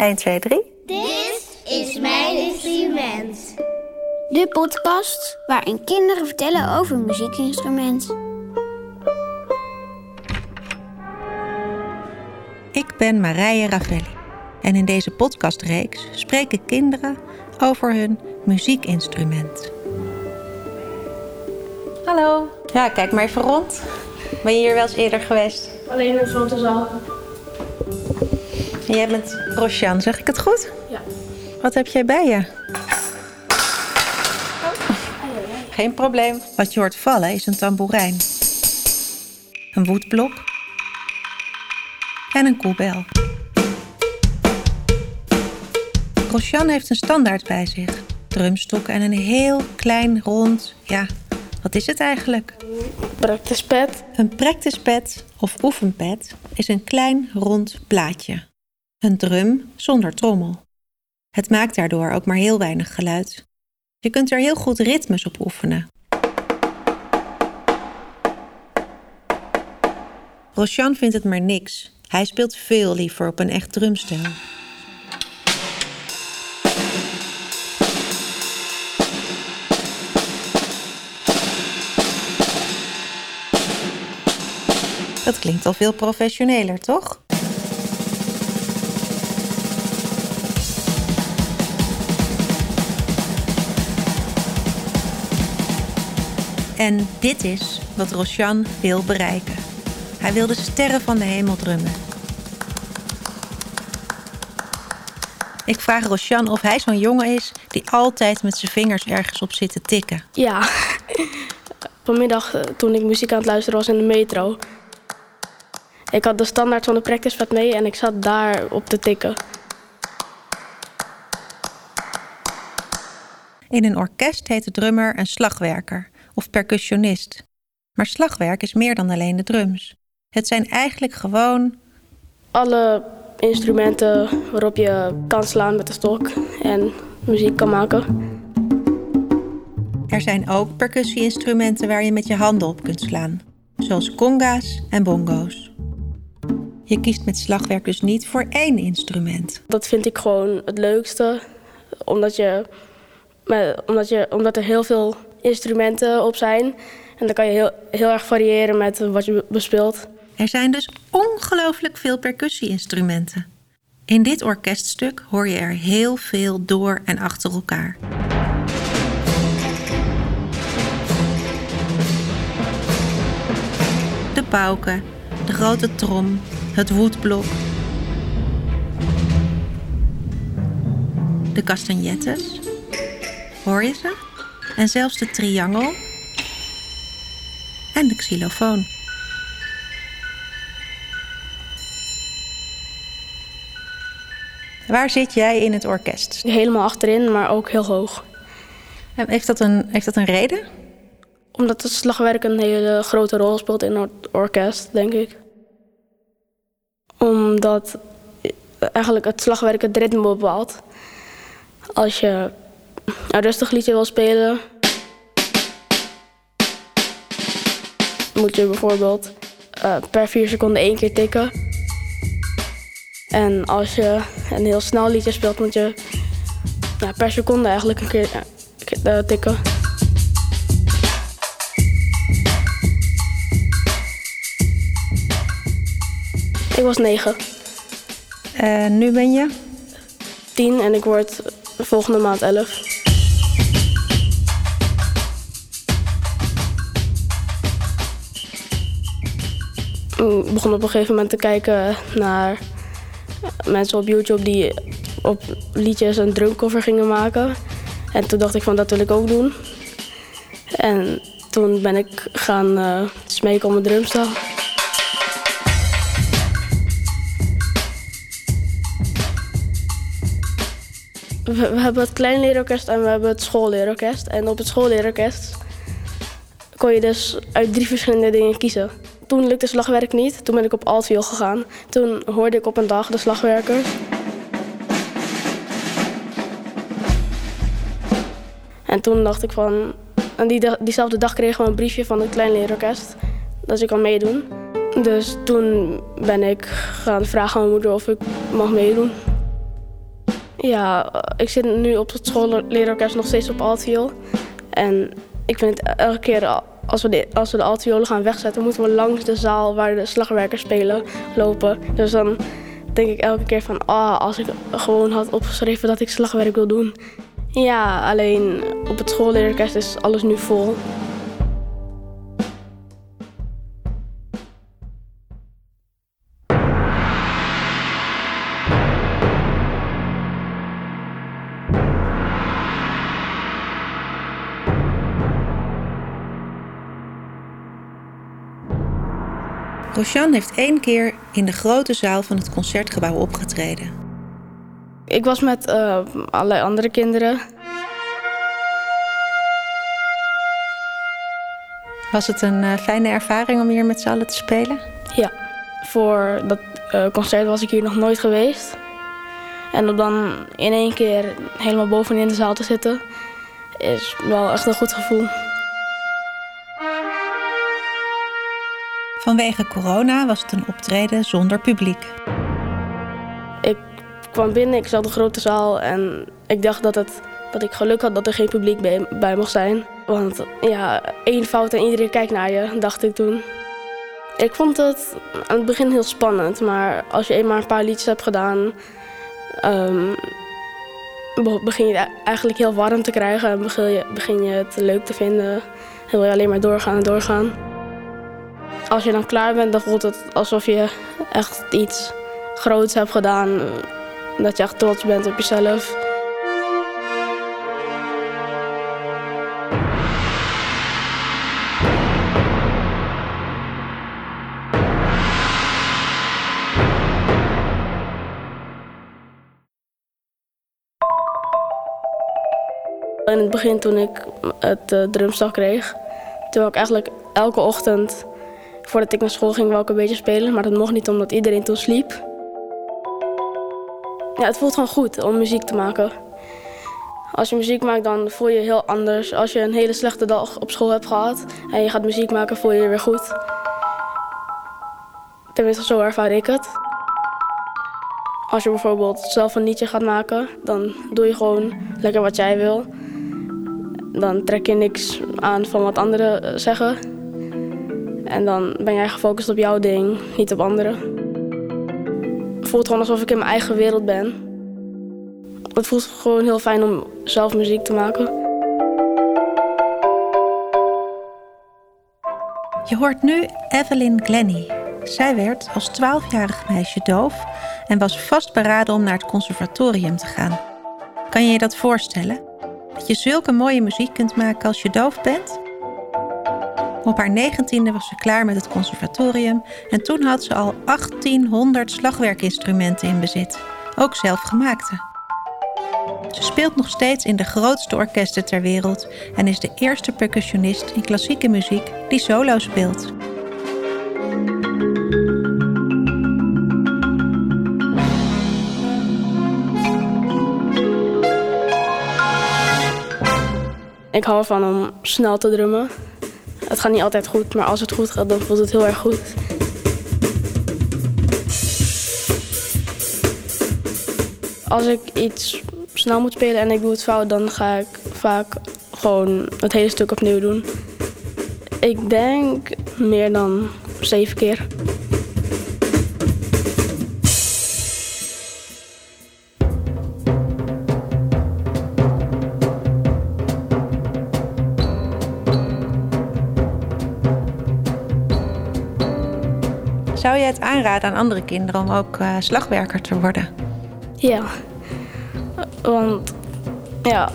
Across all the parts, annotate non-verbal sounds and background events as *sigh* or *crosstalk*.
1, 2, 3. Dit is mijn instrument. De podcast waarin kinderen vertellen over een muziekinstrument. Ik ben Marije Ravelli en in deze podcastreeks spreken kinderen over hun muziekinstrument. Hallo. Ja, kijk maar even rond. Ben je hier wel eens eerder geweest? Alleen in zaal. En jij bent Rosjan, zeg ik het goed? Ja. Wat heb jij bij je? Geen probleem. Wat je hoort vallen is een tamboerijn. Een woedblok. En een koebel. Rosjan heeft een standaard bij zich. Drumstok en een heel klein rond... Ja, wat is het eigenlijk? Practice pad. Een practice pad of oefenpad is een klein rond plaatje. Een drum zonder trommel. Het maakt daardoor ook maar heel weinig geluid. Je kunt er heel goed ritmes op oefenen. Rosjan vindt het maar niks. Hij speelt veel liever op een echt drumstel. Dat klinkt al veel professioneler, toch? En dit is wat Rosjan wil bereiken. Hij wil de sterren van de hemel drummen. Ik vraag Rosjan of hij zo'n jongen is die altijd met zijn vingers ergens op zit te tikken. Ja. *laughs* Vanmiddag eh, toen ik muziek aan het luisteren was in de metro. Ik had de standaard van de practice pad mee en ik zat daar op te tikken. In een orkest heet de drummer een slagwerker of percussionist. Maar slagwerk is meer dan alleen de drums. Het zijn eigenlijk gewoon Alle instrumenten waarop je kan slaan met de stok en muziek kan maken. Er zijn ook percussie-instrumenten waar je met je handen op kunt slaan, zoals conga's en bongo's. Je kiest met slagwerk dus niet voor één instrument. Dat vind ik gewoon het leukste. Omdat, je, omdat, je, omdat er heel veel instrumenten op zijn. En dan kan je heel, heel erg variëren met wat je bespeelt. Er zijn dus ongelooflijk veel percussie-instrumenten. In dit orkeststuk hoor je er heel veel door en achter elkaar. De pauken, de grote trom, het woedblok. De castagnettes. Hoor je ze? En zelfs de triangel. En de xylofoon. Waar zit jij in het orkest? Helemaal achterin, maar ook heel hoog. En Heeft dat een, heeft dat een reden? Omdat het slagwerk een hele grote rol speelt in het orkest, denk ik. Omdat eigenlijk het slagwerk het ritme bepaalt. Als je een rustig liedje wil spelen, moet je bijvoorbeeld eh, per vier seconden één keer tikken. En als je een heel snel liedje speelt, moet je ja, per seconde eigenlijk een keer eh, tikken. Ik was negen, En nu ben je? tien en ik word volgende maand elf. Begon op een gegeven moment te kijken naar mensen op YouTube die op liedjes een drumcover gingen maken. En toen dacht ik van dat wil ik ook doen. En toen ben ik gaan eh, smeken om een drumstel. We, we hebben het kleinleerorkest en we hebben het schoolleerorkest. En op het schoolleerorkest kon je dus uit drie verschillende dingen kiezen. Toen lukte slagwerk niet, toen ben ik op altviool gegaan. Toen hoorde ik op een dag de slagwerkers. En toen dacht ik van... En die, diezelfde dag kregen we een briefje van het kleinleerorkest. Dat ik kan meedoen. Dus toen ben ik gaan vragen aan mijn moeder of ik mag meedoen. Ja, ik zit nu op het schoolleerorkest nog steeds op altviool. En ik vind het elke keer als we de, als we de altviolen gaan wegzetten, moeten we langs de zaal waar de slagwerkers spelen lopen. Dus dan denk ik elke keer van, ah, als ik gewoon had opgeschreven dat ik slagwerk wil doen. Ja, alleen op het schoolleerorkest is alles nu vol. Roshan heeft één keer in de grote zaal van het concertgebouw opgetreden. Ik was met uh, allerlei andere kinderen. Was het een uh, fijne ervaring om hier met z'n allen te spelen? Ja, voor dat uh, concert was ik hier nog nooit geweest. En om dan in één keer helemaal bovenin de zaal te zitten, is wel echt een goed gevoel. Vanwege corona was het een optreden zonder publiek. Ik kwam binnen, ik zat in de grote zaal en ik dacht dat, het, dat ik geluk had dat er geen publiek bij, mocht zijn. Want ja, één fout en iedereen kijkt naar je, dacht ik toen. Ik vond het aan het begin heel spannend, maar als je eenmaal een paar liedjes hebt gedaan, um, begin je eigenlijk heel warm te krijgen en begin je, begin je het leuk te vinden. En wil je alleen maar doorgaan en doorgaan. Als je dan klaar bent, dan voelt het alsof je echt iets groots hebt gedaan. Dat je echt trots bent op jezelf. In het begin toen ik het uh, drumstel kreeg, toen ik eigenlijk elke ochtend Voordat ik naar school ging, ik een beetje spelen, maar dat mocht niet omdat iedereen toen sliep. Ja, het voelt gewoon goed om muziek te maken. Als je muziek maakt, dan voel je je heel anders. Als je een hele slechte dag op school hebt gehad en je gaat muziek maken, voel je je weer goed. Tenminste, zo ervaar ik het. Als je bijvoorbeeld zelf een liedje gaat maken, dan doe je gewoon lekker wat jij wil. Dan trek je niks aan van wat anderen zeggen. En dan ben jij gefocust op jouw ding, niet op anderen. Het voelt gewoon alsof ik in mijn eigen wereld ben. Het voelt gewoon heel fijn om zelf muziek te maken. Je hoort nu Evelyn Glenny. Zij werd als 12-jarig meisje doof en was vastberaden om naar het conservatorium te gaan. Kan je je dat voorstellen? Dat je zulke mooie muziek kunt maken als je doof bent? Op haar negentiende was ze klaar met het conservatorium en toen had ze al 1800 slagwerkinstrumenten in bezit, ook zelfgemaakte. Ze speelt nog steeds in de grootste orkesten ter wereld en is de eerste percussionist in klassieke muziek die solo speelt. Ik hou ervan om snel te drummen. Het gaat niet altijd goed, maar als het goed gaat, dan voelt het heel erg goed. Als ik iets snel moet spelen en ik doe het fout, dan ga ik vaak gewoon het hele stuk opnieuw doen. Ik denk meer dan zeven keer. Zou je het aanraden aan andere kinderen om ook uh, slagwerker te worden? Ja, want ja,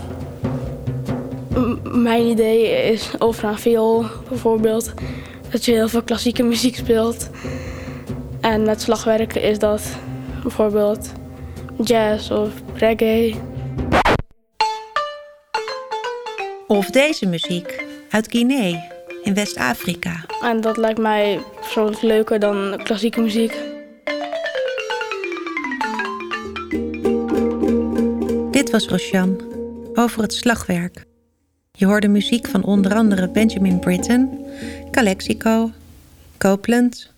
mijn idee is over een viool bijvoorbeeld. Dat je heel veel klassieke muziek speelt. En met slagwerken is dat bijvoorbeeld jazz of reggae. Of deze muziek uit Guinea in West-Afrika. En dat lijkt mij persoonlijk leuker dan klassieke muziek. Dit was Roshan over het slagwerk. Je hoorde muziek van onder andere Benjamin Britten, Calexico, Copeland.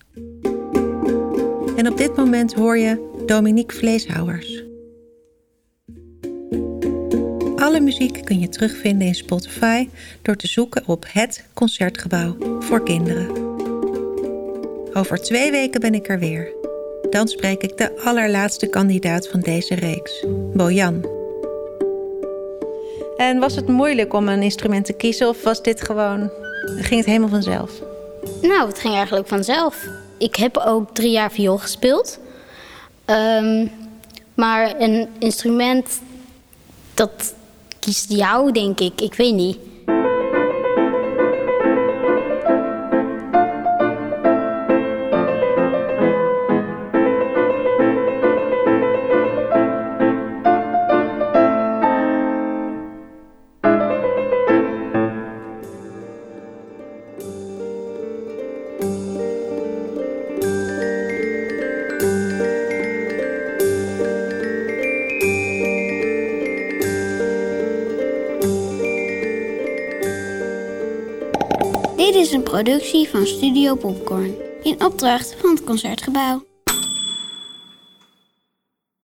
En op dit moment hoor je Dominique Vleeshouwers. Alle muziek kun je terugvinden in Spotify door te zoeken op Het Concertgebouw voor kinderen. Over twee weken ben ik er weer. Dan spreek ik de allerlaatste kandidaat van deze reeks, Bojan. En was het moeilijk om een instrument te kiezen of was dit gewoon. ging het helemaal vanzelf? Nou, het ging eigenlijk vanzelf. Ik heb ook drie jaar viool gespeeld. Ehm, maar een instrument, dat kiest jou, denk ik. Ik weet niet. Productie van Studio Popcorn in opdracht van het Concertgebouw.